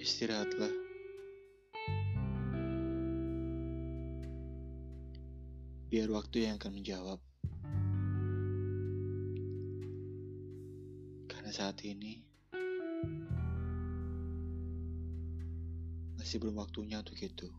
Istirahatlah. Biar waktu yang akan menjawab. Karena saat ini masih belum waktunya untuk itu.